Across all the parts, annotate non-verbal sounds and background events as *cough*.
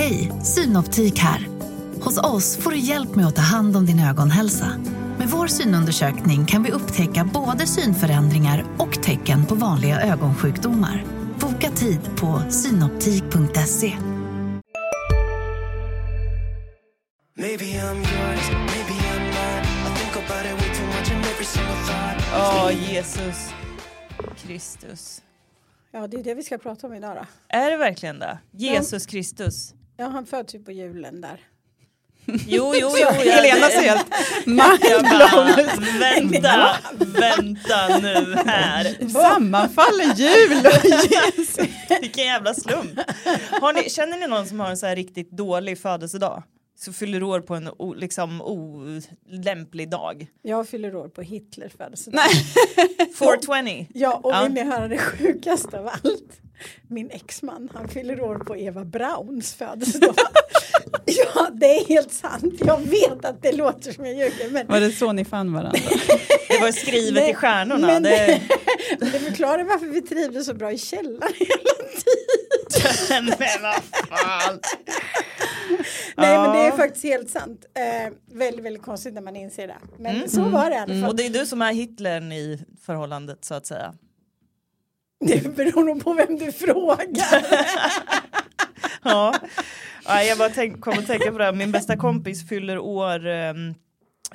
Hej, Synoptik här. Hos oss får du hjälp med att ta hand om din ögonhälsa. Med vår synundersökning kan vi upptäcka både synförändringar och tecken på vanliga ögonsjukdomar. Boka tid på synoptik.se. Maybe I'm yours, maybe I'm not. I think about it way too much and every single thought. Ja, Jesus Kristus. Ja, det är det vi ska prata om idag då. Är det verkligen det? Jesus Kristus. Ja, han föds ju på julen där. Jo, jo, jo. Helena det- ser helt *laughs* Jag mindblown ut. vänta, vänta nu här. *laughs* Sammanfaller jul och Jesus. Vilken jävla slump. Har ni, känner ni någon som har en så här riktigt dålig födelsedag? Så fyller år på en o, liksom olämplig dag. Jag fyller år på Hitlers födelsedag. 420. *laughs* Ja, och Ja. vill ni höra det sjukaste av allt? Min exman, han fyller år på Eva Brauns födelsedag. *laughs* ja, det är helt sant. Jag vet att det låter som jag ljuger, men Var det så ni fann varandra? Det var skrivet Nej, i stjärnorna. men- Det, *laughs* det förklarar varför vi trivdes så bra i källaren hela tiden. men vad fan. Nej, men det är Ja. Faktiskt helt sant. Eh, väldigt, väldigt konstigt när man inser det. Men Mm. så var det i alla fall. Och det är du som är Hitlern i förhållandet så att säga. Det beror nog på vem du frågar. *laughs* Ja, ja jag bara tänk, kom att tänka på det här. Min bästa kompis fyller år ehm,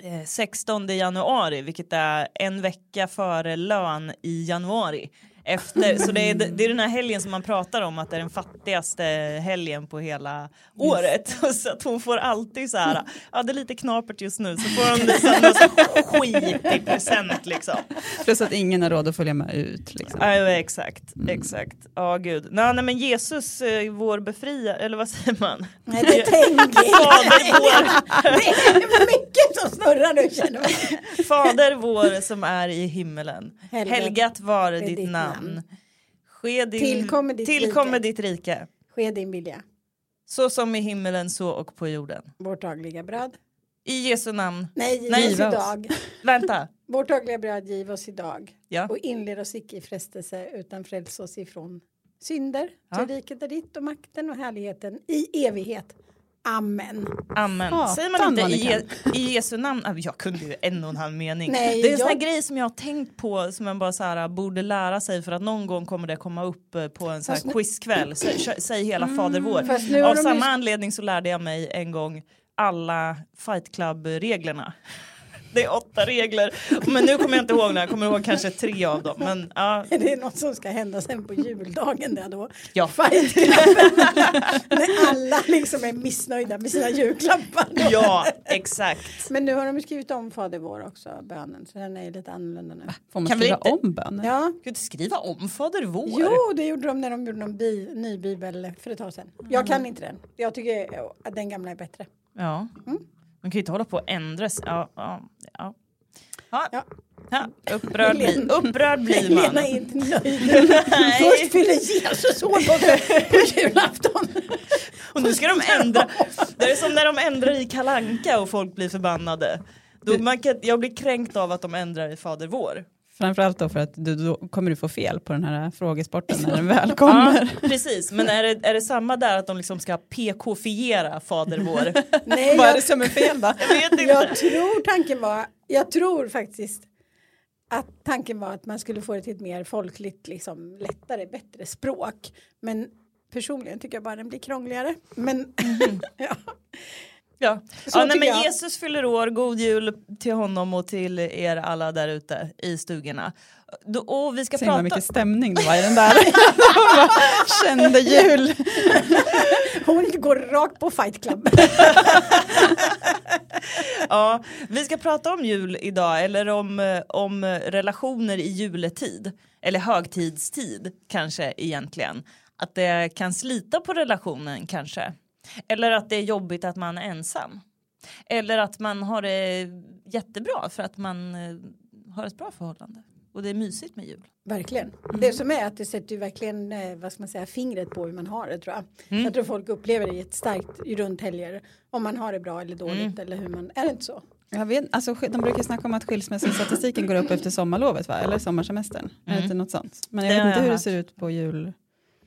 eh, 16 januari, vilket är en vecka före lön i januari. Efter, så det är, det är den här helgen som man pratar om att det är den fattigaste helgen på hela året. Och *laughs* så att hon får alltid så här, ja det är lite knapert just nu, så får hon det så här, någon så här skit i present liksom. Plus att ingen har råd att följa med ut. Liksom. Ja, ja, exakt, exakt. Ja, gud. Nej, nej, men Jesus, eh, vår befriare, eller vad säger man? Nej, det tänker jag. Fader vår, *laughs* Det är mycket som snurrar nu känner jag. Fader vår som är i himmelen. Helgat Helgat ditt, ditt namn. Namn. Ske din, Tillkommer ditt tillkommer rike. ditt rike. Ske din vilja. Så som i himmelen så och på jorden. Vårt dagliga bröd. I Jesu namn. Nej, giv Nej, giva oss. idag. *laughs* Vänta. *laughs* Vårt dagliga bröd giv oss idag. Ja. Och inled oss icke i frestelse utan fräls oss ifrån synder. Ja. Till riket är ditt och makten och härligheten i evighet. Amen. Amen. Säger man inte i, i Jesu namn? Ah, Jag kunde ju en och en halv mening. Nej, det är en sån här jag- grej som jag har tänkt på som man bara så här, borde lära sig för att någon gång kommer det komma upp eh, på en sån Fast här nu- quizkväll. Säg, kö- säg hela Fader vår. Fast nu Av samma ju- anledning så lärde jag mig en gång alla Fight Club-reglerna. Det är åtta regler, men nu kommer jag inte ihåg några, jag kommer ihåg kanske tre av dem. Men, ja, Är det något som ska hända sen på juldagen där då? Ja. Fight. När alla liksom är missnöjda med sina julklappar. ja, exakt. Men nu har de skrivit om Fader vår också, bönen. Så den är lite annorlunda nu. Får man Kan vi skriva inte- om bönen? Ja, Ska du inte skriva om Fader vår? jo det gjorde de när de gjorde någon bi, ny bibel för ett tag sedan. Jag kan inte den. Jag tycker att den gamla är bättre. Ja. Mm. Man kan ju inte hålla på och ändra sig. Ja, ja, ja. Ja. Ja. Upprörd, Helena- upprörd blir Helena man. är inte nöjd. Först fyller Jesus år på, på julafton. Och nu ska de ändra. Det är som när de ändrar i kalanka och folk blir förbannade. Då man kan, jag blir kränkt av att de ändrar i Fader vår. Framförallt då för att du, då kommer du få fel på den här frågesporten när den *laughs* väl kommer. Ja, precis, men är det, är det samma där att de liksom ska PK-fiera Fader vår? *laughs* Nej, Vad är jag, det som är fel då? *laughs* Jag jag tror tanken var, jag tror faktiskt att tanken var att man skulle få det till ett mer folkligt, liksom lättare, bättre språk. Men personligen tycker jag bara den blir krångligare. Men ja. Ja, Så ja nej, men jag. Jesus fyller år, god jul till honom och till er alla där ute i stugorna. Då, och vi ska Så prata... mycket stämning det var i den där. *laughs* Kände jul. *laughs* Hon går rakt på Fight Club. *laughs* Ja, vi ska prata om jul idag, eller om, om relationer i juletid. Eller högtidstid kanske egentligen. Att det kan slita på relationen kanske. Eller att det är jobbigt att man är ensam. Eller att man har det jättebra för att man eh, har ett bra förhållande. Och det är mysigt med jul. Verkligen. Det som är att det sätter ju verkligen eh, vad ska man säga, fingret på hur man har det tror jag. Mm. Jag tror folk upplever det jättestarkt runt helger. Om man har det bra eller dåligt Mm. eller hur man, är det inte så? Jag vet, alltså, de brukar snacka om att skilsmässostatistiken går upp efter sommarlovet va? eller sommarsemestern. Är det inte något sånt? Men jag Mm. Det vet inte jag hur det hört. ser ut på jul.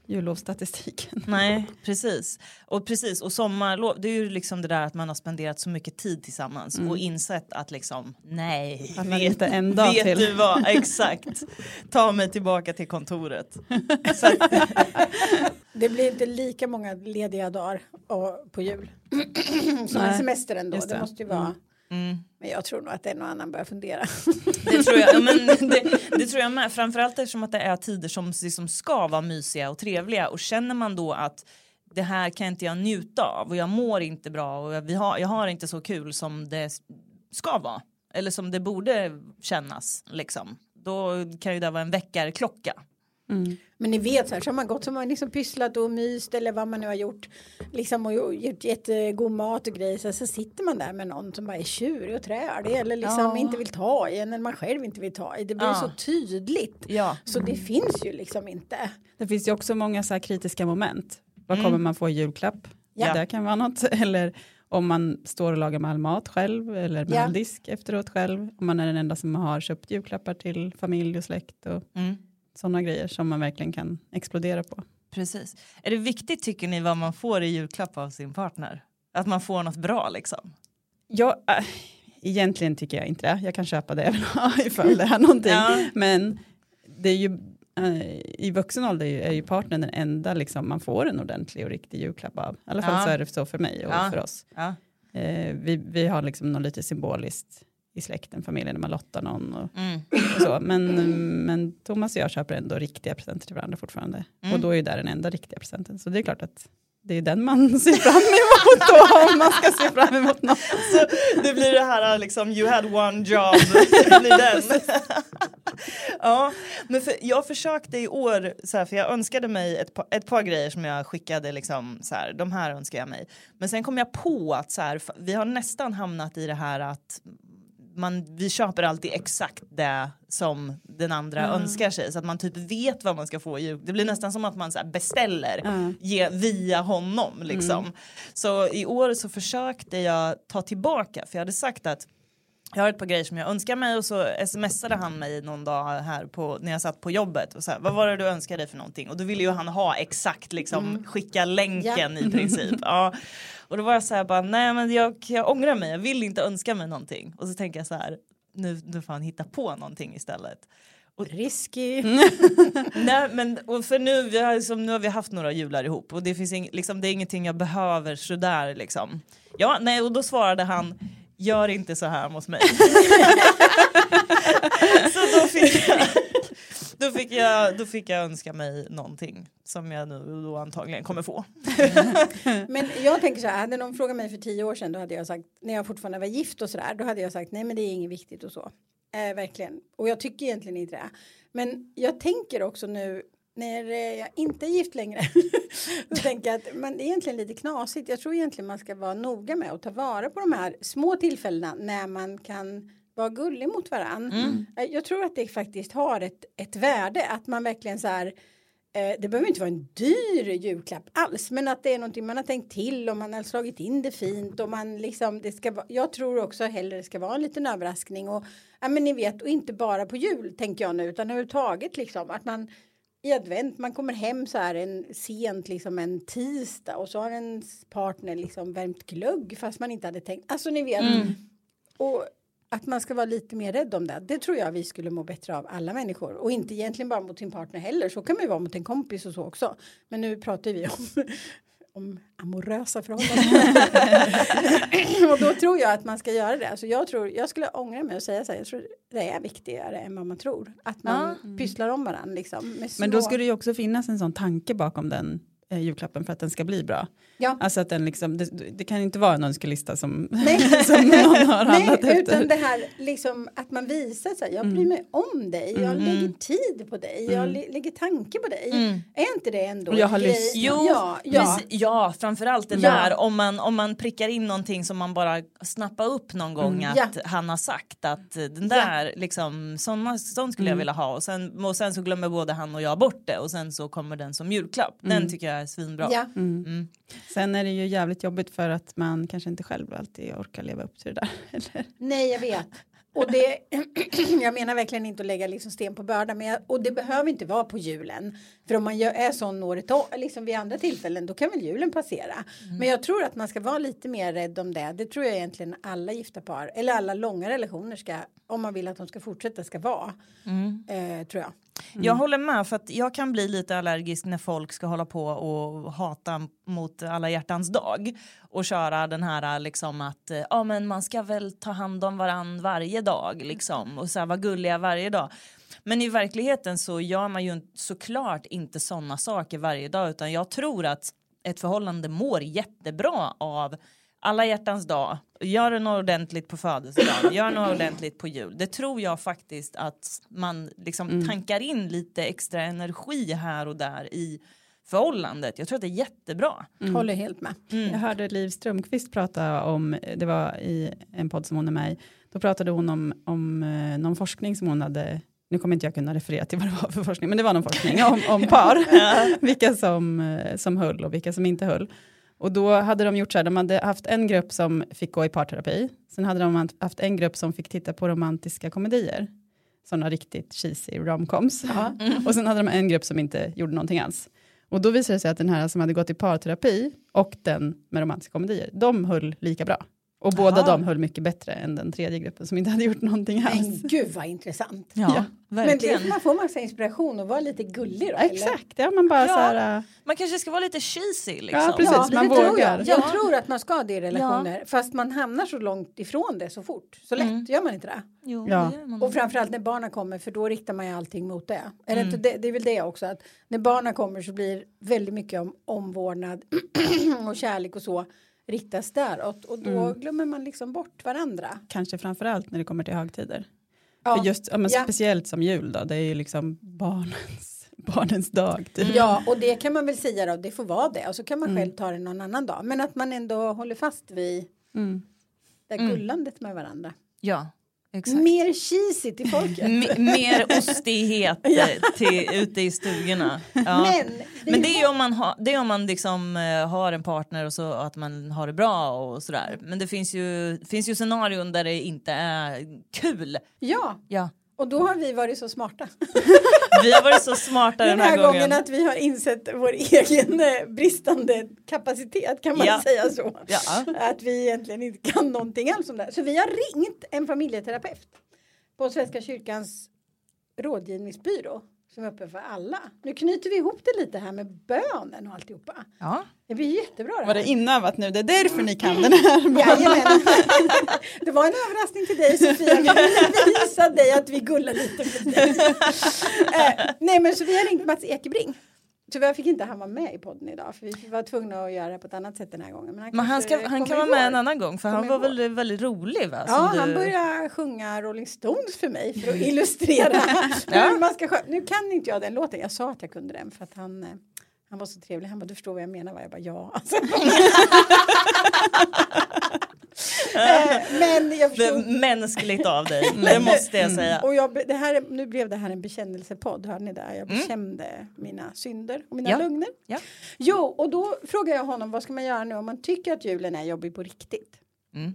Jullovsstatistiken. Nej, *laughs* precis. Och precis, och sommarlov, det är ju liksom det där att man har spenderat så mycket tid tillsammans och insett att liksom, nej, Pallar inte en dag vet till. du vad, *laughs* exakt, ta mig tillbaka till kontoret. *laughs* Att, Det blir inte lika många lediga dagar på jul. *clears throat* Som en semester ändå. Det. det. måste ju vara. mm. Men jag tror nog att en och annan börjar fundera. Det tror jag, ja, men *laughs* det, det tror jag med. Framförallt eftersom att det är tider som liksom ska vara mysiga och trevliga och känner man då att det här kan inte jag njuta av och jag mår inte bra och jag, vi har, jag har inte så kul som det ska vara eller som det borde kännas liksom. Då kan ju det vara en väckarklocka. Men ni vet så här, så har man gått så har man liksom pysslat och myst eller vad man nu har gjort. Liksom och gjort jättegod mat och grejer. Så, så sitter man där med någon som bara är tjurig och trälig. Eller liksom Ja. inte vill ta i en. Eller man själv inte vill ta i. Det blir Ja. så tydligt. Ja. Så det finns ju liksom inte. Det finns ju också många så här kritiska moment. Vad kommer man få i julklapp? Ja. Det kan vara något. *laughs* Eller om man står och lagar med all mat själv eller med Ja. all disk efteråt själv. Om man är den enda som har köpt julklappar till familj och släkt och Mm. Sådana grejer som man verkligen kan explodera på. Precis. Är det viktigt tycker ni vad man får i julklapp av sin partner? Att man får något bra liksom? Jag, äh, egentligen tycker jag inte det. Jag kan köpa det *laughs* ifall det är någonting. Ja. Men det är ju eh, i vuxen ålder är ju- är ju partnern den enda liksom, man får en ordentlig och riktig julklapp av. I alla fall Ja. så är det så för mig och Ja. för oss. Ja. Eh, vi, vi har liksom något lite symboliskt i släkten, familjen, när man lottar någon och, Mm. och så. Men, men Thomas och jag köper ändå riktiga presenter till varandra fortfarande. Mm. Och då är ju det den enda riktiga presenten. Så det är klart att det är den man ser fram emot då, om man ska se fram emot något. Så det blir det här liksom you had one job. Det blir den. *laughs* ja, men för, jag försökte i år, så här, för jag önskade mig ett, par- ett par grejer som jag skickade liksom så här, de här önskar jag mig. Men sen kom jag på att så här, vi har nästan hamnat i det här att man, vi köper alltid exakt det som den andra önskar sig så att man typ vet vad man ska få i. Det blir nästan som att man så beställer Ja. ge, via honom liksom. Så i år så försökte jag ta tillbaka för jag hade sagt att jag har ett par grejer som jag önskar mig och så smsade han mig någon dag här på, när jag satt på jobbet och så här, vad var det du önskade dig för någonting? Och då ville ju han ha exakt liksom skicka länken i princip. *laughs* Ja. Och då var jag så här bara, nej men jag, jag ångrar mig, jag vill inte önska mig någonting. Och så tänker jag så här, nu, nu får han hitta på någonting istället. Risky. *laughs* Nej men och för nu, vi har, liksom, nu har vi haft några jular ihop och det finns ing, liksom, det är ingenting jag behöver sådär liksom. Ja, nej och då svarade han gör inte så här mot mig. *laughs* så då fick jag då fick, jag, då fick jag önska mig någonting som jag nu då antagligen kommer få. *laughs* Men jag tänker så här, hade någon frågat mig för tio år sedan då hade jag sagt, när jag fortfarande var gift och sådär, då hade jag sagt nej men det är inget viktigt och så. Eh, verkligen. Och jag tycker egentligen inte det. Men jag tänker också nu när eh, jag inte är gift längre. *laughs* tänker jag att men det är egentligen lite knasigt. Jag tror egentligen man ska vara noga med att ta vara på de här små tillfällena när man kan vara gullig mot varann. Eh, Jag tror att det faktiskt har ett, ett värde att man verkligen så här Eh, det behöver inte vara en dyr julklapp alls, men att det är någonting man har tänkt till och man har slagit in det fint och man liksom, det ska jag tror också hellre det ska vara en liten överraskning och, ja men ni vet, och inte bara på jul tänker jag nu, utan överhuvudtaget liksom, att man i advent, man kommer hem så här en sent liksom en tisdag och så har ens partner liksom värmt glögg fast man inte hade tänkt, alltså ni vet. Och att man ska vara lite mer rädd om det. Det tror jag vi skulle må bättre av alla människor. Och inte egentligen bara mot sin partner heller. Så kan man ju vara mot en kompis och så också. Men nu pratar vi om, om amorösa förhållanden. *laughs* och då tror jag att man ska göra det. Alltså jag, tror, jag skulle ångra mig och säga så här. Jag tror det är viktigare än vad man tror. Att man pysslar om varandra liksom. Men då ska det ju också finnas en sån tanke bakom den eh, julklappen för att den ska bli bra. Ja. Alltså att den liksom, det, det kan inte vara en önskelista som, Nej. *laughs* som någon har Nej, handlat efter. utan det här liksom att man visar sig. Jag bryr mig om dig. Jag lägger tid på dig. Jag lä- lägger tanke på dig. Är inte det ändå Och jag har lyssnat. Jo, ja, ja. ja framförallt det Ja. där om man, om man prickar in någonting som man bara snappar upp någon gång att Ja. han har sagt att den där liksom såna, sån skulle jag vilja ha och sen, och sen så glömmer både han och jag bort det och sen så kommer den som julklapp. Den tycker jag är svinbra. Ja. Mm. Sen är det ju jävligt jobbigt för att man kanske inte själv alltid orkar leva upp till det där. *laughs* Eller? Nej, jag vet. Och det, *clears throat* jag menar verkligen inte att lägga liksom sten på börda, men jag, och det behöver inte vara på julen. För om man är sån året om, liksom vid andra tillfällen, då kan väl julen passera. Men jag tror att man ska vara lite mer rädd om det. Det tror jag egentligen alla gifta par, eller alla långa relationer ska, om man vill att de ska fortsätta, ska vara. Eh, tror jag. Jag håller med för att jag kan bli lite allergisk när folk ska hålla på och hata mot alla hjärtans dag och köra den här liksom att eh, ja men man ska väl ta hand om varann varje dag liksom och så här, vara gulliga varje dag. Men i verkligheten så gör man ju såklart inte sådana saker varje dag utan jag tror att ett förhållande mår jättebra av alla hjärtans dag, gör det något ordentligt på födelsedagen, *laughs* gör något ordentligt på jul. Det tror jag faktiskt att man liksom tankar in lite extra energi här och där i förhållandet. Jag tror att det är jättebra. Håller helt med. Jag hörde Liv Strömqvist prata om, det var i en podd som hon är med i, då pratade hon om, om eh, någon forskning som hon hade, nu kommer inte jag kunna referera till vad det var för forskning, men det var någon forskning om, om par, *laughs* vilka som, eh, som höll och vilka som inte höll. Och då hade de gjort så här, de hade haft en grupp som fick gå i parterapi, sen hade de haft en grupp som fick titta på romantiska komedier, sådana riktigt cheesy romcoms, och sen hade de en grupp som inte gjorde någonting alls. Och då visade det sig att den här som hade gått i parterapi och den med romantiska komedier, de höll lika bra. Och båda de höll mycket bättre än den tredje gruppen som inte hade gjort någonting Men alls. gud vad intressant. Ja, Men det verkligen. får man få massa inspiration och vara lite gullig då. eller? Exakt, ja man bara Ja. så här, äh, Man kanske ska vara lite cheesy liksom. Ja, precis. Ja, man det tror vågar. jag. jag Ja. tror att man ska det i relationer fast man hamnar så långt ifrån det så fort. Så lätt, gör man inte det? Jo, Ja. det man. Och framförallt när barnen kommer för då riktar man ju allting mot det. Eller inte det, det är väl det också att när barnen kommer så blir väldigt mycket om omvårdnad *clears throat* och kärlek och så riktas däråt och då glömmer man liksom bort varandra. kanske framförallt när det kommer till högtider. Ja. För just, ja, men Ja. Speciellt som jul då, det är ju liksom barnens, *laughs* barnens dag. Typ. Ja, och det kan man väl säga då, det får vara det och så kan man själv ta det någon annan dag. Men att man ändå håller fast vid Mm. det gullandet med varandra. Ja, exakt. Mer cheesy till folket. M- mer ostighet *laughs* eh, till, ute i stugorna. Ja. Men, Men det är om man, har, det är om man liksom, eh, har en partner och så att man har det bra och sådär. Men det finns ju, finns ju scenarion där det inte är kul. Ja, Ja. Och då har vi varit så smarta. *laughs* Vi har varit så smarta Den här gången gången. att vi har insett vår egen eh, bristande kapacitet kan man Ja. säga så. Ja. Att vi egentligen inte kan någonting alls om det här. Så vi har ringt en familjeterapeut på Svenska kyrkans rådgivningsbyrå som är öppen för alla. Nu knyter vi ihop det lite här med bönen och alltihopa. Ja. Det blir jättebra det Var här. det inövat nu? Det är därför ni kan den här. Jajamän. *laughs* Det var en överraskning till dig Sofia. Vi ville visa dig att vi gullar lite med *laughs* dig. Eh, nej men så vi har ringt Mats Ekebring. Tyvärr fick inte han vara med i podden idag för vi var tvungna att göra det på ett annat sätt den här gången. Men Men han, ska, han kan vara med en annan gång för han var väl väldigt rolig va? Ja, som han du- började sjunga Rolling Stones för mig för att illustrera *laughs* hur man ska sjunga. Nu kan inte jag den låten, jag sa att jag kunde den för att han, eh, han var så trevlig. Han bara, du förstår vad jag menar va? Jag bara, ja. Alltså. *laughs* *laughs* Eh, Men jag Det förstod. är mänskligt av dig, *laughs* det måste jag säga. Och jag, det här, är- nu blev det här en bekännelsepodd, hörde ni det? Jag bekände mina synder och mina Mm. Ja. lögner. Ja. Jo, och då frågar jag honom, vad ska man göra nu om man tycker att julen är jobbig på riktigt? Mm.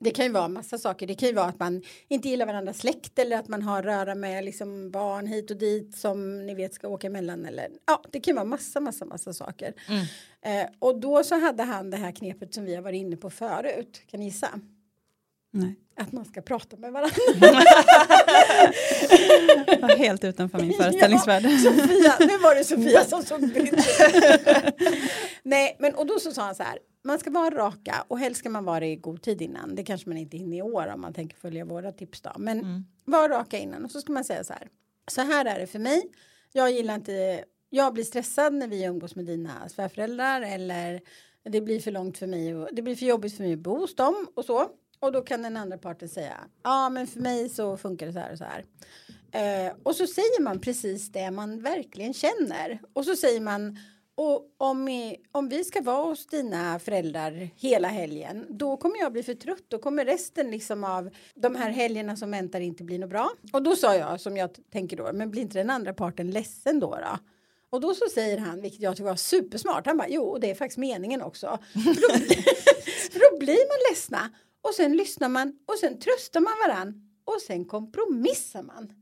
Det kan ju vara massa saker. Det kan ju vara att man inte gillar varandras släkt eller att man har röra med liksom barn hit och dit som ni vet ska åka emellan eller ja, det kan ju vara massa, massa, massa saker. Mm. Eh, och då så hade han det här knepet som vi har varit inne på förut. Kan ni gissa? Nej, Att man ska prata med varandra. *laughs* helt utanför min föreställningsvärld. Sofia, nu var det Sofia som såg ut. Nej, men och då så sa han så här. Man ska vara raka och helst ska man vara det i god tid innan. Det kanske man inte hinner i år om man tänker följa våra tips då. Men var raka innan och så ska man säga så här. Så här är det för mig. Jag gillar inte. Jag blir stressad när vi umgås med dina svärföräldrar eller det blir för långt för mig och det blir för jobbigt för mig att bo hos dem och så. Och då kan den andra parten säga ja men för mig så funkar det så här och så här. Eh, och så säger man precis det man verkligen känner. Och så säger man och om, om vi ska vara hos dina föräldrar hela helgen då kommer jag bli för trött. Då kommer resten liksom av de här helgerna som väntar inte bli något bra. Och då sa jag som jag tänker då, men blir inte den andra parten ledsen då? då? Och då så säger han, vilket jag tycker var supersmart, han bara jo och det är faktiskt meningen också. För då, *laughs* för då blir man ledsna och sen lyssnar man och sen tröstar man varann och sen kompromissar man.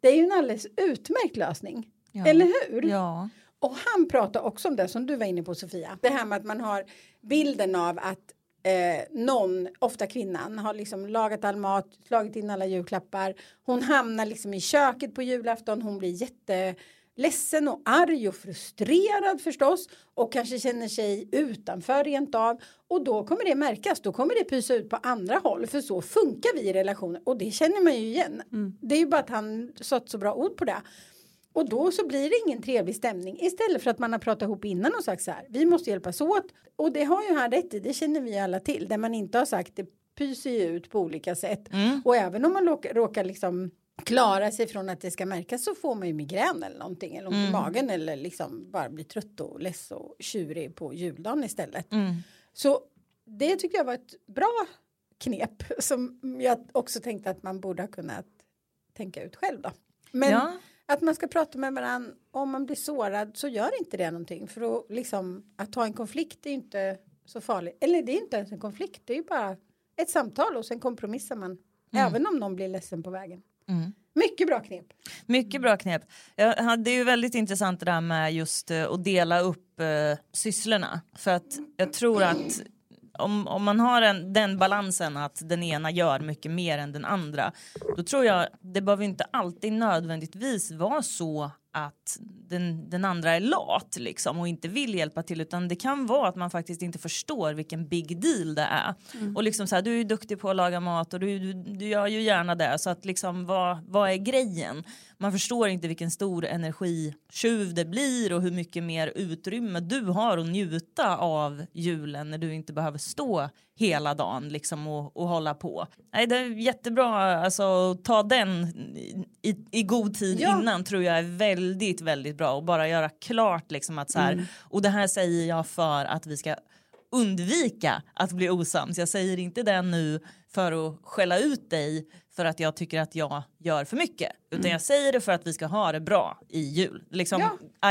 Det är ju en alldeles utmärkt lösning. Ja. Eller hur? Ja. Och han pratar också om det som du var inne på Sofia. Det här med att man har bilden av att eh, någon, ofta kvinnan, har liksom lagat all mat, slagit in alla julklappar. Hon hamnar liksom i köket på julafton. Hon blir jätteledsen och arg och frustrerad förstås. Och kanske känner sig utanför rent av. Och då kommer det märkas. Då kommer det pysa ut på andra håll. För så funkar vi i relationer. Och det känner man ju igen. Det är ju bara att han satt så bra ord på det. Och då så blir det ingen trevlig stämning istället för att man har pratat ihop innan och sagt så här. Vi måste hjälpas åt och det har ju han rätt i. Det känner vi alla till. Där man inte har sagt det pyser ju ut på olika sätt. Och även om man råkar, råkar liksom klara sig från att det ska märkas så får man ju migrän eller någonting eller ont i magen eller liksom bara blir trött och less och tjurig på juldagen istället. Så det tycker jag var ett bra knep *laughs* som jag också tänkte att man borde ha kunnat tänka ut själv då. Men Ja. att man ska prata med varandra om man blir sårad så gör inte det någonting för att liksom att ha en konflikt är inte så farligt eller det är inte ens en konflikt det är ju bara ett samtal och sen kompromissar man även om någon blir ledsen på vägen. Mycket bra knep. Mycket bra knep. Ja, det är ju väldigt intressant det där med just eh, att dela upp eh, sysslorna. För att jag tror att om, om man har en, den balansen att den ena gör mycket mer än den andra. Då tror jag det behöver inte alltid nödvändigtvis vara så att den, den andra är lat liksom och inte vill hjälpa till utan det kan vara att man faktiskt inte förstår vilken big deal det är. Och liksom så här, du är ju duktig på att laga mat och du, du, du gör ju gärna det så att liksom vad, vad är grejen? Man förstår inte vilken stor energitjuv det blir och hur mycket mer utrymme du har att njuta av julen när du inte behöver stå hela dagen liksom och, och hålla på. Nej, det är jättebra alltså att ta den i, i god tid Ja. innan tror jag är väldigt, väldigt bra och bara göra klart liksom att så här och det här säger jag för att vi ska undvika att bli osams. Jag säger inte det nu för att skälla ut dig för att jag tycker att jag gör för mycket. Utan jag säger det för att vi ska ha det bra i jul. Liksom,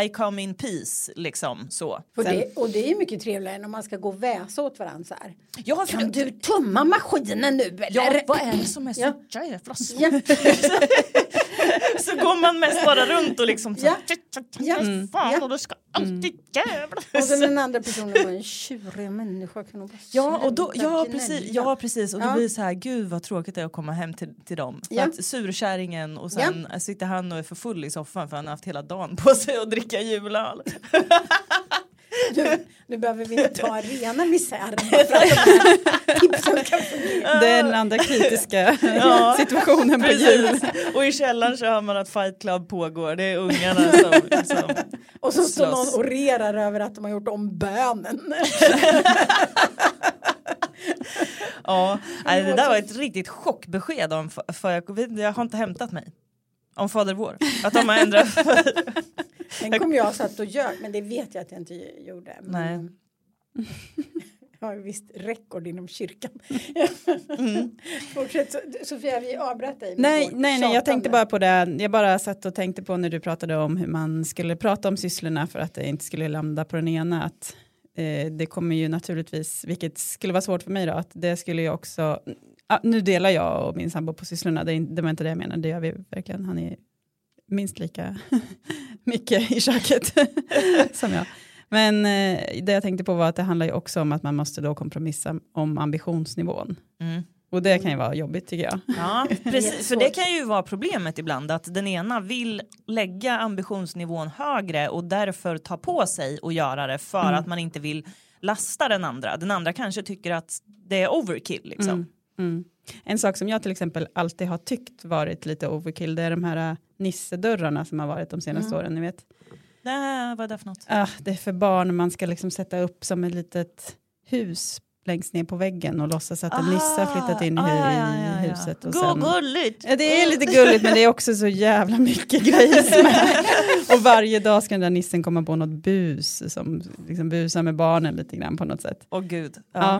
I come in peace, liksom så. Sen- det, och det är mycket trevligare än om man ska gå och väsa åt varandra så här. ja, för Kan du tumma maskinen nu eller? Ja, vad är det som är så Ja. jävla svårt? Ja. *laughs* *laughs* *laughs* Så går man mest bara runt och liksom så, Ja. ja. Ja. fan Ja. och du ska alltid jävla. Och så den andra *laughs* personen var en tjurig människa. Kan bara Ja, och då, ja, precis, ja precis och då Ja. blir det så här gud vad tråkigt det är att komma hem till, till dem. För Ja. att surkärringen och sen sitter han och är för full i soffan för han har haft hela dagen på sig att dricka julöl. *laughs* Nu, nu behöver vi inte ta rena misären för att de här. Den andra kritiska Ja, *laughs* situationen på jul. Och i källaren så hör man att Fight Club pågår. Det är ungarna *laughs* som liksom, Och så står någon och rerar över att de har gjort om bönen. *laughs* Ja, nej, det där var ett riktigt chockbesked om för, för jag, jag har inte hämtat mig. Om Fader vår. Att de har ändrat. Den kom jag satt och gör, men det vet jag att jag inte gjorde. Nej. *laughs* Jag har visst rekord inom kyrkan. Mm. *laughs* Fortsätt, Sofia, vi avbröt dig. Nej, nej, nej, jag tänkte bara på det. Jag bara satt och tänkte på när du pratade om hur man skulle prata om sysslorna för att det inte skulle landa på den ena. Att, eh, det kommer ju naturligtvis, vilket skulle vara svårt för mig då, att det skulle ju också, ah, nu delar jag och min sambo på sysslorna, det, är det var inte det jag menade, det gör vi verkligen, han är minst lika *laughs* mycket i köket *laughs* som jag. Men eh, det jag tänkte på var att det handlar ju också om att man måste då kompromissa om ambitionsnivån. Mm. Och det kan ju vara jobbigt tycker jag. Ja, *laughs* precis. För det kan ju vara problemet ibland att den ena vill lägga ambitionsnivån högre och därför ta på sig och göra det för att man inte vill lasta den andra. Den andra kanske tycker att det är overkill liksom. Mm. En sak som jag till exempel alltid har tyckt varit lite overkill det är de här äh, nissedörrarna som har varit de senaste åren. Ni vet. Nej, vad är det för något? Ah, det är för barn man ska liksom sätta upp som ett litet hus längst ner på väggen och låtsas att en nisse har flyttat in i, Ah, ja, ja, i ja. huset. Och Gå sen, gulligt! ja, det är lite gulligt men det är också så jävla mycket grejer med. *laughs* Och varje dag ska den där nissen komma på något bus som liksom busar med barnen lite grann på något sätt. Åh gud. Ja.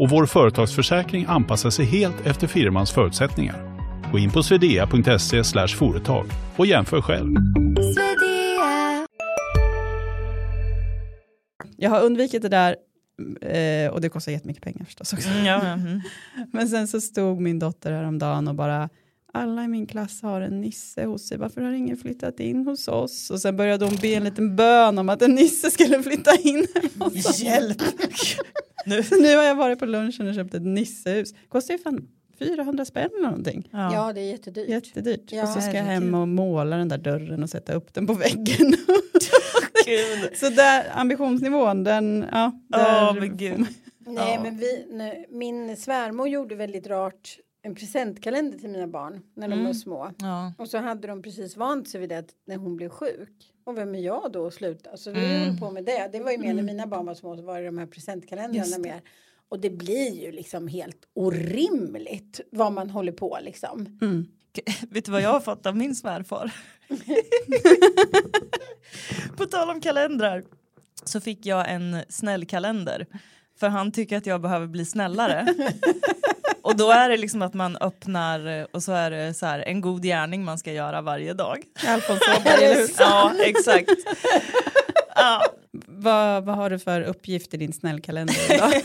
och vår företagsförsäkring anpassar sig helt efter firmans förutsättningar. Gå in på swedea.se företag och jämför själv. Jag har undvikit det där eh, och det kostar jättemycket pengar förstås också. Mm, ja, ja, mm. Men sen så stod min dotter häromdagen och bara alla i min klass har en nisse hos sig, varför har ingen flyttat in hos oss? Och sen började hon be en liten bön om att en nisse skulle flytta in. Hjälp! nu. Så nu har jag varit på lunchen och köpt ett nissehus. Kostar ju fan 400 spänn eller någonting. Ja. Ja, det är jättedyrt. Jättedyrt. Ja, och så ska jag hem och måla den där dörren och sätta upp den på väggen. *laughs* Gud. så där ambitionsnivån, den, ja. Där men gud. Nej, Ja. men vi, nej, min svärmor gjorde väldigt rart en presentkalender till mina barn när de Mm. var små. Ja. Och så hade de precis vant sig vid det när hon blev sjuk. Och vem är jag då att sluta? Så vi Mm. höll på med det. Det var ju mer när mina barn var små så var det de här presentkalendrarna mer. Och det blir ju liksom helt orimligt vad man håller på liksom. Mm. *laughs* Vet du vad jag har fått av min svärfar? *laughs* På tal om kalendrar så fick jag en snäll kalender. För han tycker att jag behöver bli snällare. *laughs* Och då är det liksom att man öppnar eh, och så är det så här en god gärning man ska göra varje dag. Alfons *laughs* Åberg, eller hur? Ja, exakt. Ja, Vad, vad har du för uppgift i din snällkalender idag? *laughs*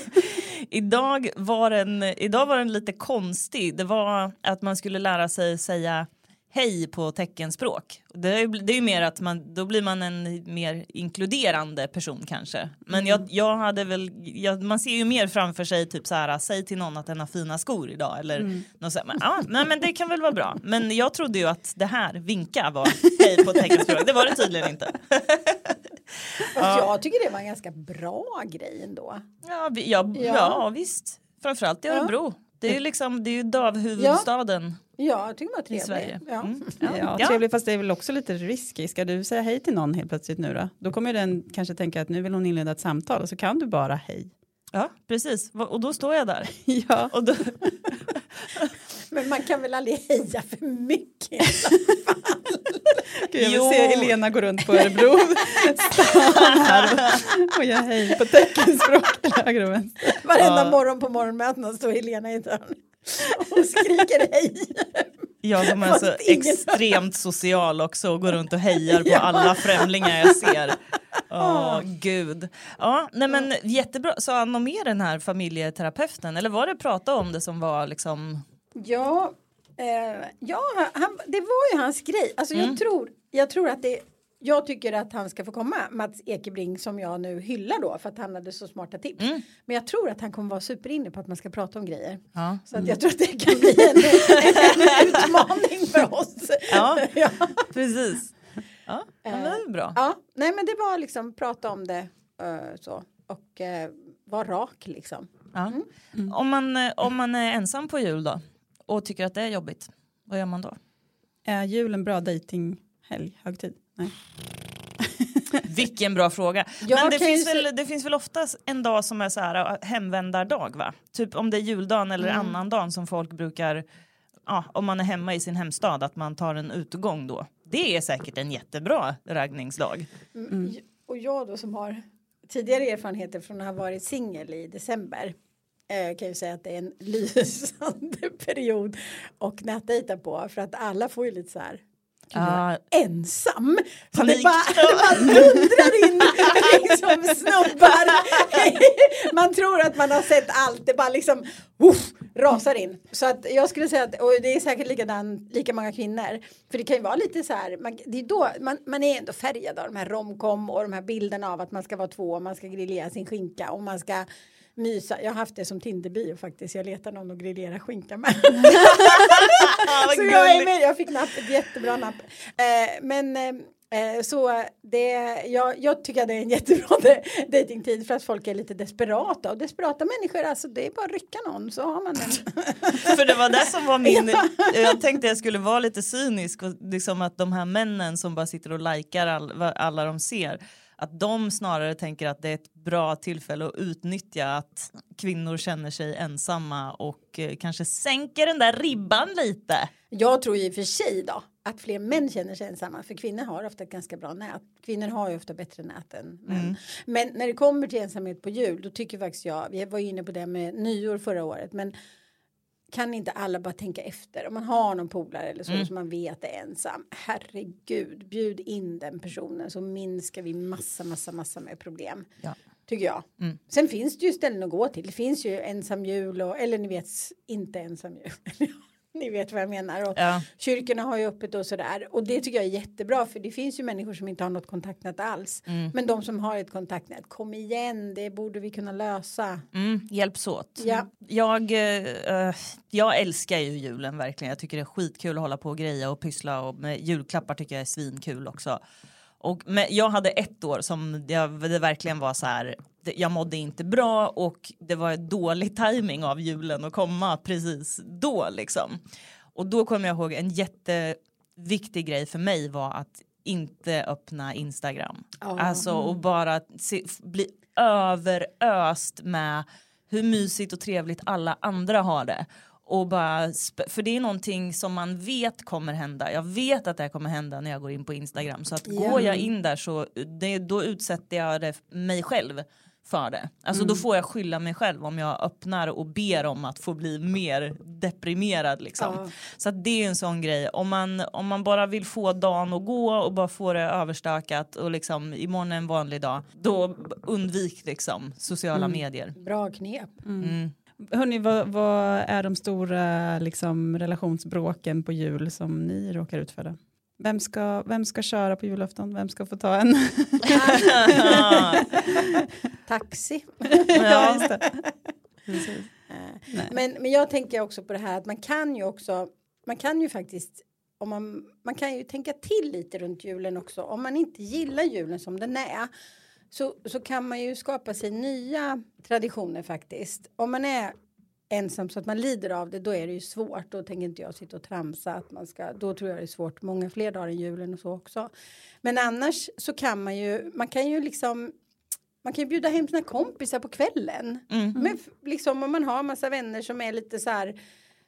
Idag var, den, idag var den lite konstig. Det var att man skulle lära sig säga hej på teckenspråk. Det är, det är ju mer att man, då blir man en mer inkluderande person kanske. Men jag, jag hade väl, jag, man ser ju mer framför sig typ så här, säg till någon att den har fina skor idag eller något så här, men, ja, nej, men det kan väl vara bra. Men jag trodde ju att det här, vinka var hej på teckenspråk. Det var det tydligen inte. *laughs* Fast jag tycker det var en ganska bra grej ändå. Ja, vi, ja, ja. Ja. visst. Framförallt i Ja. Det är liksom, det är ju dövhuvudstaden Ja, jag tycker det var i trevligt. Sverige. Ja. Mm. Ja, Ja. trevligt, fast det är väl också lite risky. Ska du säga hej till någon helt plötsligt nu då? Då kommer den kanske tänka att nu vill hon inleda ett samtal och så kan du bara hej. Ja, precis. Och då står jag där. *laughs* Ja, Och då, *laughs* Men man kan väl aldrig heja för mycket. Gud, jag vill Jo. se Elena gå runt på Örebro stan här och, jag hej på teckenspråk till höger och vänster. Varenda Ja. morgon på morgonmötena står Helena i ett hörn och skriker hej. jag som är så extremt social också och går runt och hejar på alla främlingar jag ser. Åh, gud. Ja, nej men jättebra. Sa han något mer den här familjeterapeuten? Eller var det prata om det som var liksom... Ja, eh, ja han, det var ju hans grej. Alltså jag, tror, jag tror att det jag tycker att han ska få komma, Mats Ekebring som jag nu hyllar då för att han hade så smarta tips. Men jag tror att han kommer vara superinne på att man ska prata om grejer. Ja. Så att jag tror att det kan bli en, en utmaning för oss. Ja. *laughs* ja. Precis. Ja, men det är bra. Ja, nej men det var liksom prata om det eh, så och uh, var rak liksom. Ja. Om, man, eh, om man är ensam på jul då och tycker att det är jobbigt, vad gör man då? Är jul en bra dejtinghelg, högtid? Nej. *laughs* Vilken bra fråga. Jag Men det ju finns, väl, det finns väl oftast en dag som är så här hemvändardag va? Typ om det är juldagen eller Mm. annan dagen som folk brukar, ja, om man är hemma i sin hemstad, att man tar en utegång då. Det är säkert en jättebra raggningsdag. Mm. Och jag då som har tidigare erfarenheter från att ha varit singel i december eh, kan ju säga att det är en *laughs* lysande period och nätdejta på för att alla får ju lite så här Ja. ensam. Så Panik. det bara, det bara dundrar in *laughs* liksom snubbar. *laughs* Man tror att man har sett allt. Det bara liksom uff, rasar in. Så att jag skulle säga att, och det är säkert likadan, lika många kvinnor. För det kan ju vara lite så här, man, det är då, man, man är ändå färgad av de här romkom och de här bilderna av att man ska vara två och man ska grillera sin skinka och man ska mysa. Jag har haft det som Tinderbio faktiskt. Jag letar någon att grillera skinka med. *laughs* så jag är med, jag fick napp, ett jättebra napp. Eh, men eh, så det, jag, jag tycker att det är en jättebra de- *laughs* dejtingtid för att folk är lite desperata och desperata människor, alltså det är bara att rycka någon så har man en. *laughs* För det var det som var min, jag tänkte jag skulle vara lite cynisk och liksom att de här männen som bara sitter och likar all, alla de ser. Att de snarare tänker att det är ett bra tillfälle att utnyttja att kvinnor känner sig ensamma och eh, kanske sänker den där ribban lite. Jag tror i och för sig då att fler män känner sig ensamma för kvinnor har ofta ett ganska bra nät. Kvinnor har ju ofta bättre nät än män. Men när det kommer till ensamhet på jul då tycker faktiskt jag, vi var inne på det med nyår förra året men kan inte alla bara tänka efter om man har någon polare eller så som man vet är ensam. Herregud, bjud in den personen så minskar vi massa, massa, massa med problem. Ja. Tycker jag. Sen finns det ju ställen att gå till. Det finns ju ensam jul och, eller ni vet inte ensam jul. *laughs* ni vet vad jag menar. Och Ja. Kyrkorna har ju öppet och sådär. Och det tycker jag är jättebra för det finns ju människor som inte har något kontaktnät alls. Men de som har ett kontaktnät, kom igen, det borde vi kunna lösa. Mm, hjälps åt. Ja. Jag, eh, jag älskar ju julen verkligen. Jag tycker det är skitkul att hålla på och greja och pyssla och med julklappar tycker jag är svinkul också. Och, men jag hade ett år som jag, det verkligen var så här. det- Jag mådde inte bra och det var dålig timing av julen att komma precis då liksom. Och då kommer jag ihåg en jätteviktig grej för mig var att inte öppna Instagram. Ja. Alltså och bara se, bli överöst med hur mysigt och trevligt alla andra har det. Och bara, för det är någonting som man vet kommer hända. Jag vet att det här kommer hända när jag går in på Instagram. Så att Ja. går jag in där så det, då utsätter jag det, mig själv för det. Alltså Mm. då får jag skylla mig själv om jag öppnar och ber om att få bli mer deprimerad liksom. Ja. Så att det är en sån grej. Om man, om man bara vill få dagen att gå och bara få det överstökat och liksom imorgon är en vanlig dag. Då undvik liksom sociala medier. Bra knep. Mm. Hörni, vad, vad är de stora liksom, relationsbråken på jul som ni råkar ut för? Då? Vem ska, vem ska köra på julafton? Vem ska få ta en? *laughs* Taxi. *laughs* ja, det. Men, men jag tänker också på det här att man kan ju också, man kan ju faktiskt, om man, man kan ju tänka till lite runt julen också. Om man inte gillar julen som den är så, så kan man ju skapa sig nya traditioner faktiskt. Om man är ensam så att man lider av det, då är det ju svårt. Då tänker inte jag sitta och tramsa att man ska, då tror jag det är svårt många fler dagar än julen och så också. Men annars så kan man ju, man kan ju liksom man kan ju bjuda hem sina kompisar på kvällen. Men f- liksom om man har massa vänner som är lite så här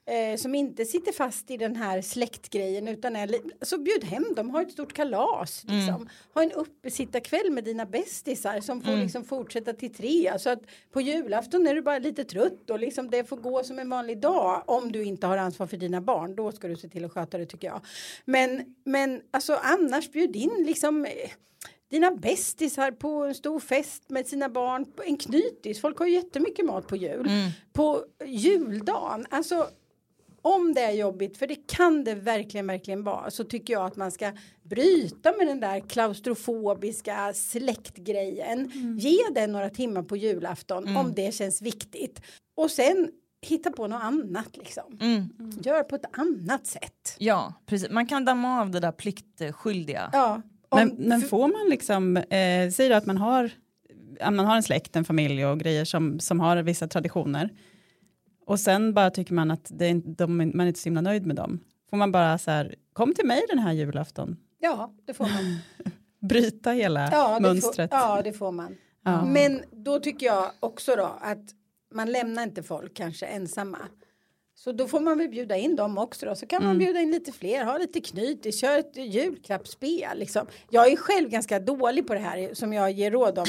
eh, som inte sitter fast i den här släktgrejen utan är så bjud hem dem, ha ett stort kalas liksom. Ha en uppesittarkväll med dina bästisar som får liksom fortsätta till tre så att på julafton är du bara lite trött och liksom det får gå som en vanlig dag om du inte har ansvar för dina barn då ska du se till att sköta det tycker jag. Men, men alltså annars bjud in liksom eh, dina bästisar på en stor fest med sina barn, en knytis, folk har ju jättemycket mat på jul. På juldagen, alltså om det är jobbigt, för det kan det verkligen, verkligen vara, så tycker jag att man ska bryta med den där klaustrofobiska släktgrejen. Ge den några timmar på julafton om det känns viktigt. Och sen hitta på något annat liksom. Mm. Gör på ett annat sätt. Ja, precis. Man kan damma av det där pliktskyldiga. Ja. om- Men, men får man liksom, eh, säg då att man har, att man har en släkt, en familj och grejer som, som har vissa traditioner. Och sen bara tycker man att det de, man är inte så himla nöjd med dem. Får man bara så här, kom till mig den här julafton. ja, det får man. *laughs* Bryta hela Ja, mönstret. Får, ja, det får man. Ja. Men då tycker jag också då att man lämnar inte folk kanske ensamma. Så då får man väl bjuda in dem också då. Så kan man bjuda in lite fler, ha lite knytis, kör ett julklappsspel liksom. Jag är själv ganska dålig på det här som jag ger råd om.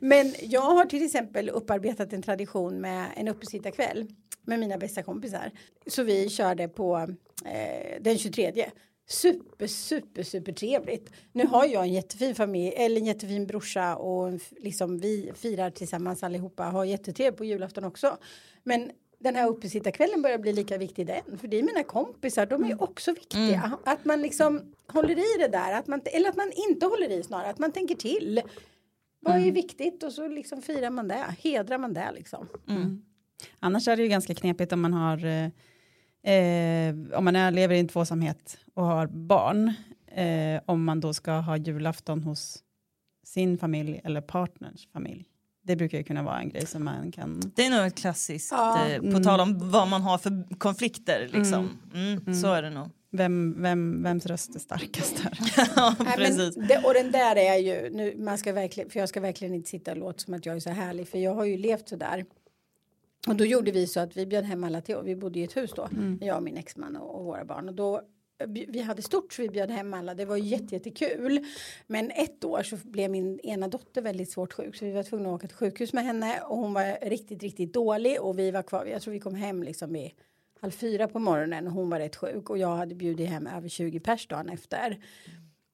*laughs* Men jag har till exempel upparbetat en tradition med en uppesittarkväll med mina bästa kompisar. Så vi körde på eh, den 23 super, super, super trevligt. Nu har jag en jättefin familj, eller en jättefin brorsa och liksom vi firar tillsammans allihopa, har jättetrevligt på julafton också. Men den här uppesittarkvällen börjar bli lika viktig den, för det är mina kompisar, de är också viktiga. Att man liksom håller i det där, att man, eller att man inte håller i snarare, att man tänker till. Vad är viktigt och så liksom firar man det, hedrar man det liksom. Annars är det ju ganska knepigt om man har eh, eh, om man är, lever i en tvåsamhet och har barn. Eh, om man då ska ha julafton hos sin familj eller partners familj. Det brukar ju kunna vara en grej som man kan. Det är nog ett klassiskt, Ja. eh, på tal om vad man har för konflikter liksom. Mm, Så är det nog. Vem, vem, vems röst är starkast här? *laughs* ja, Nej, precis. men det, och den där är ju, nu, man ska verkligen, för jag ska verkligen inte sitta och låta som att jag är så härlig, för jag har ju levt så där. Och då gjorde vi så att vi bjöd hem alla till, vi bodde i ett hus då, jag och min exman och, och våra barn. Och då, vi hade stort så vi bjöd hem alla, det var ju jätte, jättekul. Men ett år så blev min ena dotter väldigt svårt sjuk, så vi var tvungna att åka till sjukhus med henne och hon var riktigt, riktigt dålig och vi var kvar, jag tror vi kom hem liksom vid halv fyra på morgonen och hon var rätt sjuk och jag hade bjudit hem över 20 pers dagen efter.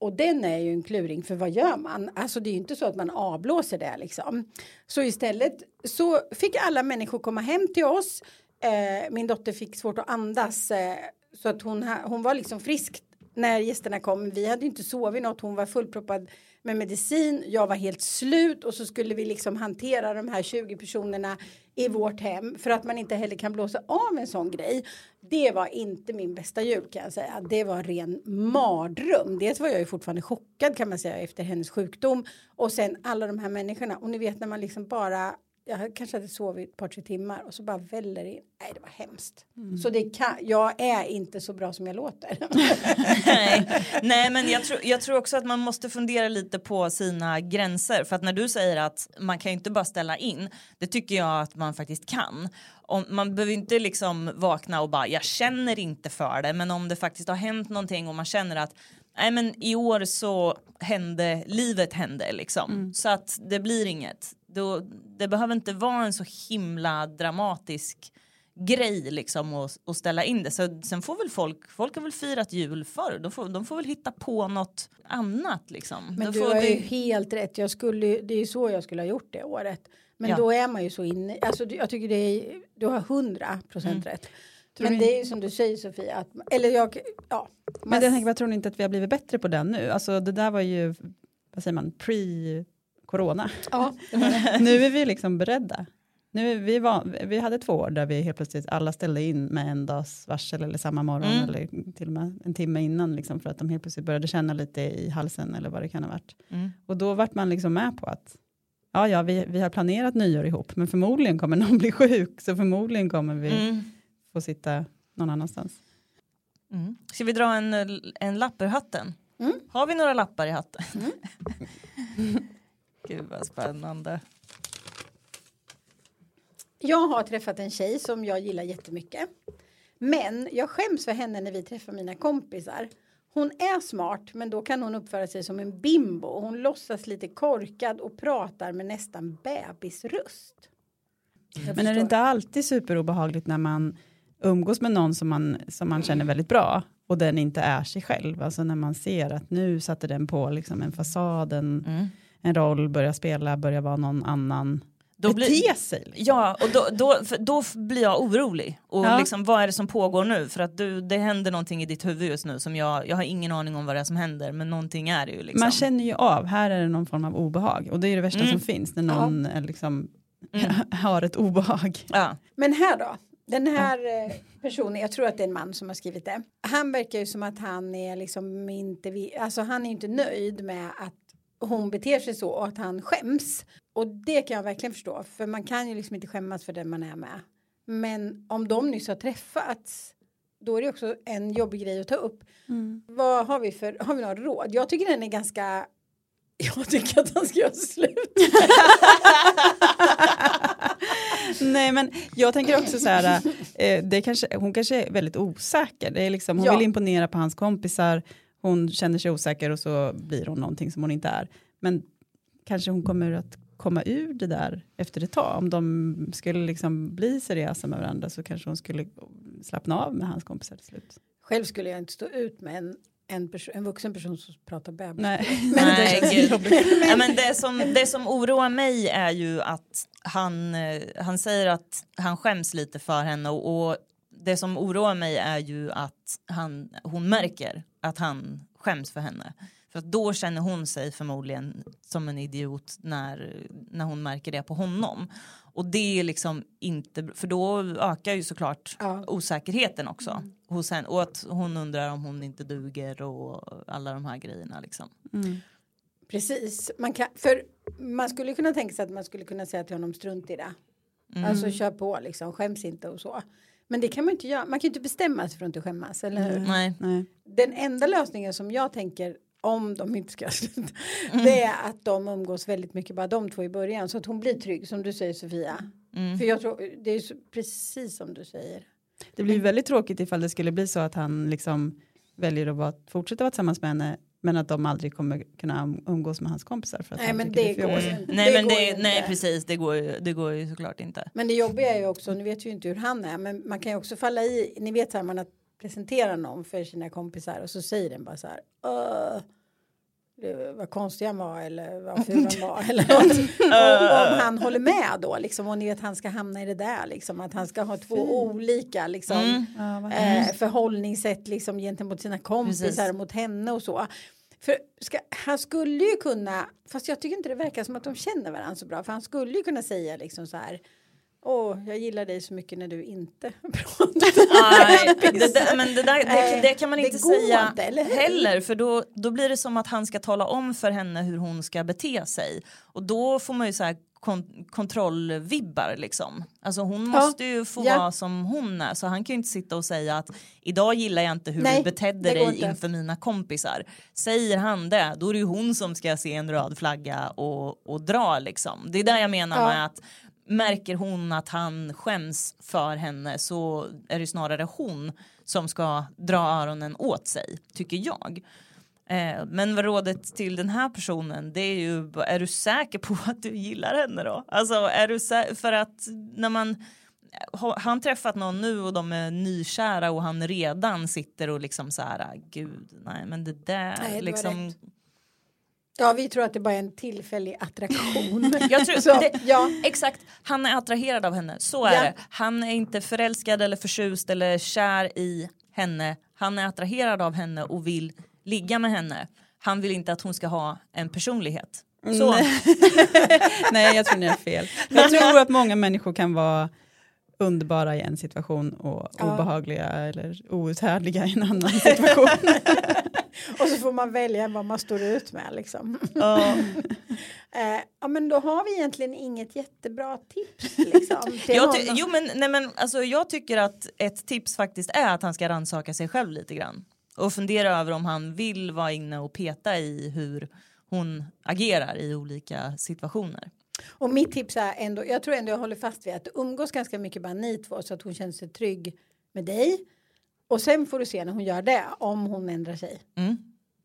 Och den är ju en kluring för vad gör man? Alltså det är ju inte så att man avblåser det liksom. Så istället så fick alla människor komma hem till oss. Eh, min dotter fick svårt att andas eh, så att hon, hon var liksom frisk när gästerna kom. Vi hade inte sovit något. Hon var fullproppad med medicin. Jag var helt slut och så skulle vi liksom hantera de här 20 personerna i vårt hem för att man inte heller kan blåsa av en sån grej. Det var inte min bästa jul kan jag säga. Det var ren mardröm. Dels var jag ju fortfarande chockad kan man säga efter hennes sjukdom och sen alla de här människorna och ni vet när man liksom bara jag kanske hade sovit ett par tre timmar och så bara väller in. Nej det var hemskt. Så det kan, jag är inte så bra som jag låter. *laughs* Nej. Nej men jag tror, jag tror också att man måste fundera lite på sina gränser för att när du säger att man kan ju inte bara ställa in det tycker jag att man faktiskt kan. Om, man behöver inte liksom vakna och bara jag känner inte för det men om det faktiskt har hänt någonting och man känner att nej men i år så hände livet hände liksom så att det blir inget. Då, det behöver inte vara en så himla dramatisk grej liksom att, att ställa in det. Så sen får väl folk, folk har väl firat jul förr, de får, de får väl hitta på något annat liksom. Men Då du får har det- ju helt rätt. Jag skulle, det är ju så jag skulle ha gjort det året. Men Ja. då är man ju så inne. Alltså, du- jag tycker det är, du har hundra procent Mm. rätt. Men det är ju som du säger Sofia. Att, eller jag, ja. Men jag tänker, vad tror ni inte att vi har blivit bättre på den nu? Alltså det där var ju, vad säger man, pre-corona. ja. *laughs* nu är vi liksom beredda. Nu är vi, van, vi hade två år där vi helt plötsligt alla ställde in med en dags varsel eller samma morgon Mm. eller till och med en timme innan liksom, för att de helt plötsligt började känna lite i halsen eller vad det kan ha varit. Mm. Och då vart man liksom med på att ja, ja, vi, vi har planerat nyår ihop, men förmodligen kommer någon bli sjuk, så förmodligen kommer vi Mm. få sitta någon annanstans. Mm. Ska vi dra en, en lapp ur hatten? Mm. Har vi några lappar i hatten? *laughs* Gud vad spännande. Jag har träffat en tjej som jag gillar jättemycket. Men jag skäms för henne när vi träffar mina kompisar. Hon är smart men då kan hon uppföra sig som en bimbo. Hon låtsas lite korkad och pratar med nästan bebisröst. Jag Men är det inte alltid superobehagligt när man umgås med någon som man, som man känner väldigt bra och den inte är sig själv? Alltså när man ser att nu satte den på liksom en fasad, en, Mm. En roll, börjar spela, börjar vara någon annan. Då blir- sig. Liksom. Ja, och då, då, då blir jag orolig. Och Ja. liksom, vad är det som pågår nu? För att du, det händer någonting i ditt huvud just nu som jag, jag har ingen aning om vad det är som händer, men någonting är det ju. Liksom. Man känner ju av, här är det någon form av obehag och det är det värsta Mm. som finns när någon är liksom, Mm. *laughs* har ett obehag. ja. Men här då. Den här eh, personen, jag tror att det är en man som har skrivit det. Han verkar ju som att han är liksom inte, alltså han är inte nöjd med att hon beter sig så och att han skäms. Och det kan jag verkligen förstå, för man kan ju liksom inte skämmas för den man är med. Men om de nyss har träffats, då är det också en jobbig grej att ta upp. Vad har vi för, har vi några råd? Jag tycker den är ganska, *laughs* jag tycker att han ska göra slut. *laughs* Nej men jag tänker också så här, eh, det kanske, hon kanske är väldigt osäker. Det är liksom, hon Ja. vill imponera på hans kompisar, hon känner sig osäker och så blir hon någonting som hon inte är. Men kanske hon kommer att komma ur det där efter ett tag. Om de skulle liksom bli seriösa med varandra så kanske hon skulle slappna av med hans kompisar till slut. Själv skulle jag inte stå ut med en, en, perso- en vuxen person som pratar bebis. Nej, Nej, känns gud. jobbigt. *laughs* ja, men det, som, det som oroar mig är ju att han, eh, han säger att han skäms lite för henne och, och det som oroar mig är ju att han, hon märker att han skäms för henne. För att då känner hon sig förmodligen som en idiot när, när hon märker det på honom. Och det är liksom inte, för då ökar ju såklart Ja. osäkerheten också hos henne. Och att hon undrar om hon inte duger och alla de här grejerna liksom. Mm. Precis, man, kan, för man skulle kunna tänka sig att man skulle kunna säga till honom strunt i det. Mm. Alltså kör på liksom, skäms inte och så. Men det kan man inte göra. Man kan ju inte bestämma sig för att inte skämmas, eller hur? Nej. Nej. Den enda lösningen som jag tänker om de inte ska *laughs* sluta, Mm. det är att de umgås väldigt mycket bara de två i början så att hon blir trygg som du säger Sofia. Mm. För jag tror det är så, precis som du säger. Det blir väldigt tråkigt ifall det skulle bli så att han liksom väljer att vara, fortsätta vara tillsammans med henne men att de aldrig kommer kunna um- umgås med hans kompisar för att Nej, han men det är för går ju. Nej, men går det, ju nej precis, det går, det går ju såklart inte. Men det jobbiga är ju också, nu vet ju inte hur han är, men man kan ju också falla i, ni vet så här, man att presentera någon för sina kompisar och så säger den bara så här, "Åh, det, vad konstig han var eller vad *laughs* ful han var eller något. och, om han håller med då liksom och ni vet han ska hamna i det där liksom att han ska ha två olika liksom Mm. Eh, förhållningssätt liksom gentemot sina kompisar Precis. mot henne och så. För ska, han skulle ju kunna, fast jag tycker inte det verkar som att de känner varandra så bra, för han skulle ju kunna säga liksom så här, åh, jag gillar dig så mycket när du inte *laughs* pratar. det, det, men det, där, det, Nej, det kan man inte säga inte, eller heller för då, då blir det som att han ska tala om för henne hur hon ska bete sig och då får man ju så här kon, kontrollvibbar liksom. Alltså hon Ja, måste ju få ja. vara som hon är så han kan ju inte sitta och säga att idag gillar jag inte hur Nej, du betedde dig inte. inför mina kompisar. Säger han det då är det ju hon som ska se en röd flagga och, och dra liksom. Det är där jag menar Ja. med att märker hon att han skäms för henne så är det snarare hon som ska dra öronen åt sig, tycker jag. Eh, men vad rådet till den här personen det är ju, är du säker på att du gillar henne då? Alltså är du för att när man har han träffat någon nu och de är nykära och han redan sitter och liksom så här gud nej men det där Nej, det liksom. Ja, vi tror att det bara är en tillfällig attraktion. *laughs* Jag tror, Så, det, ja. Exakt, han är attraherad av henne. Så är Ja. det. Han är inte förälskad eller förtjust eller kär i henne. Han är attraherad av henne och vill ligga med henne. Han vill inte att hon ska ha en personlighet. Så. *laughs* Nej, jag tror ni har fel. Jag tror att många människor kan vara underbara i en situation och Ja. obehagliga eller outhärdliga i en annan situation. *laughs* *laughs* Och så får man välja vad man står ut med liksom. Ja. *laughs* Eh, ja men då har vi egentligen inget jättebra tips liksom. *laughs* Jag, ty- jo, men, nej, men, alltså, jag tycker att ett tips faktiskt är att han ska rannsaka sig själv lite grann. Och fundera över om han vill vara inne och peta i hur hon agerar i olika situationer. Och mitt tips är ändå, jag tror ändå jag håller fast vid att umgås ganska mycket bara ni två så att hon känner sig trygg med dig. Och sen får du se när hon gör det, om hon ändrar sig. Mm.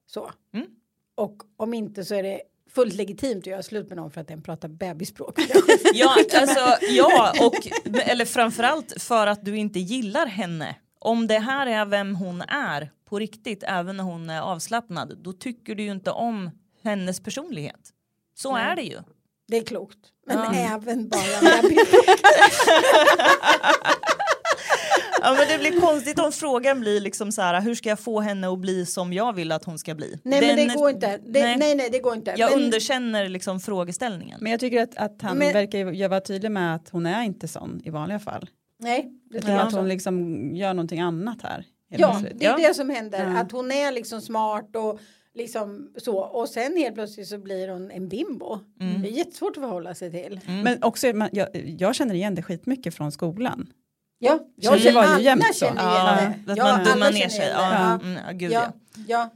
Så. Mm. Och om inte så är det fullt legitimt att göra slut med någon för att den pratar bebisspråk. *laughs* *laughs* Ja, alltså, ja, och eller framförallt för att du inte gillar henne. Om det här är vem hon är på riktigt, även när hon är avslappnad, då tycker du ju inte om hennes personlighet. Så Nej. är det ju. Det är klokt. Men Ja. även bara bebisspråk. *laughs* Ja, men det blir konstigt om frågan blir liksom så här, hur ska jag få henne att bli som jag vill att hon ska bli? Nej men Den- det går inte. Det, nej. nej. nej det går inte. Jag men, underkänner liksom frågeställningen. Men jag tycker att, att han Men- verkar ju vara tydlig med att hon är inte sån i vanliga fall. Nej, det tycker jag att hon liksom gör någonting annat här. Ja, det är Ja. det som händer. Ja. Att hon är liksom smart och liksom så. Och sen helt plötsligt så blir hon en bimbo. Mm. Det är jättesvårt att förhålla sig till. Men också, man, jag, jag känner igen det skitmycket från skolan. Ja, Så det känner- var ju jämt så. känner Ja, att Ja, man dummar ner sig. Ja, Ja. mm, ja, gud ja. Ja, ja.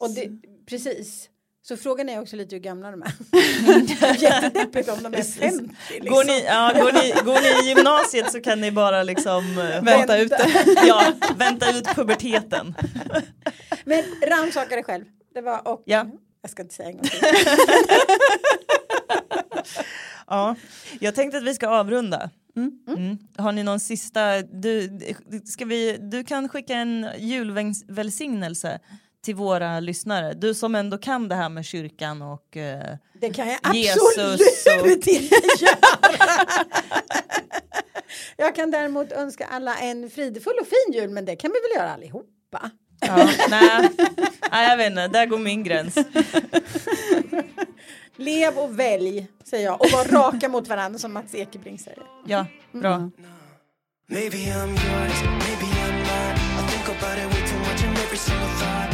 Och det, precis. Så frågan är också lite hur gamla de är. *laughs* Jättedeppigt om de är 50. Liksom. Går, ni, ja, går, ni, går ni i *laughs* gymnasiet så kan ni bara liksom eh, Vänta ut *laughs* ja, vänta ut puberteten. Men rannsaka dig själv. Det var och Ja. jag ska inte säga en gång till. Ja, jag tänkte att vi ska avrunda. Mm. Mm. Har ni någon sista, du, ska vi, du kan skicka en julvälsignelse till våra lyssnare. Du som ändå kan det här med kyrkan och eh, Det kan jag Jesus absolut inte *laughs* göra. Jag kan däremot önska alla en fridefull och fin jul men det kan vi väl göra allihopa. ja, nej, nej, jag vet inte, där går min gräns. *laughs* Lev och välj säger jag och var raka mot varandra som Mats Ekebring säger. Ja, bra. Maybe I'm yours, maybe I'm not. I think about it way too much and every single thought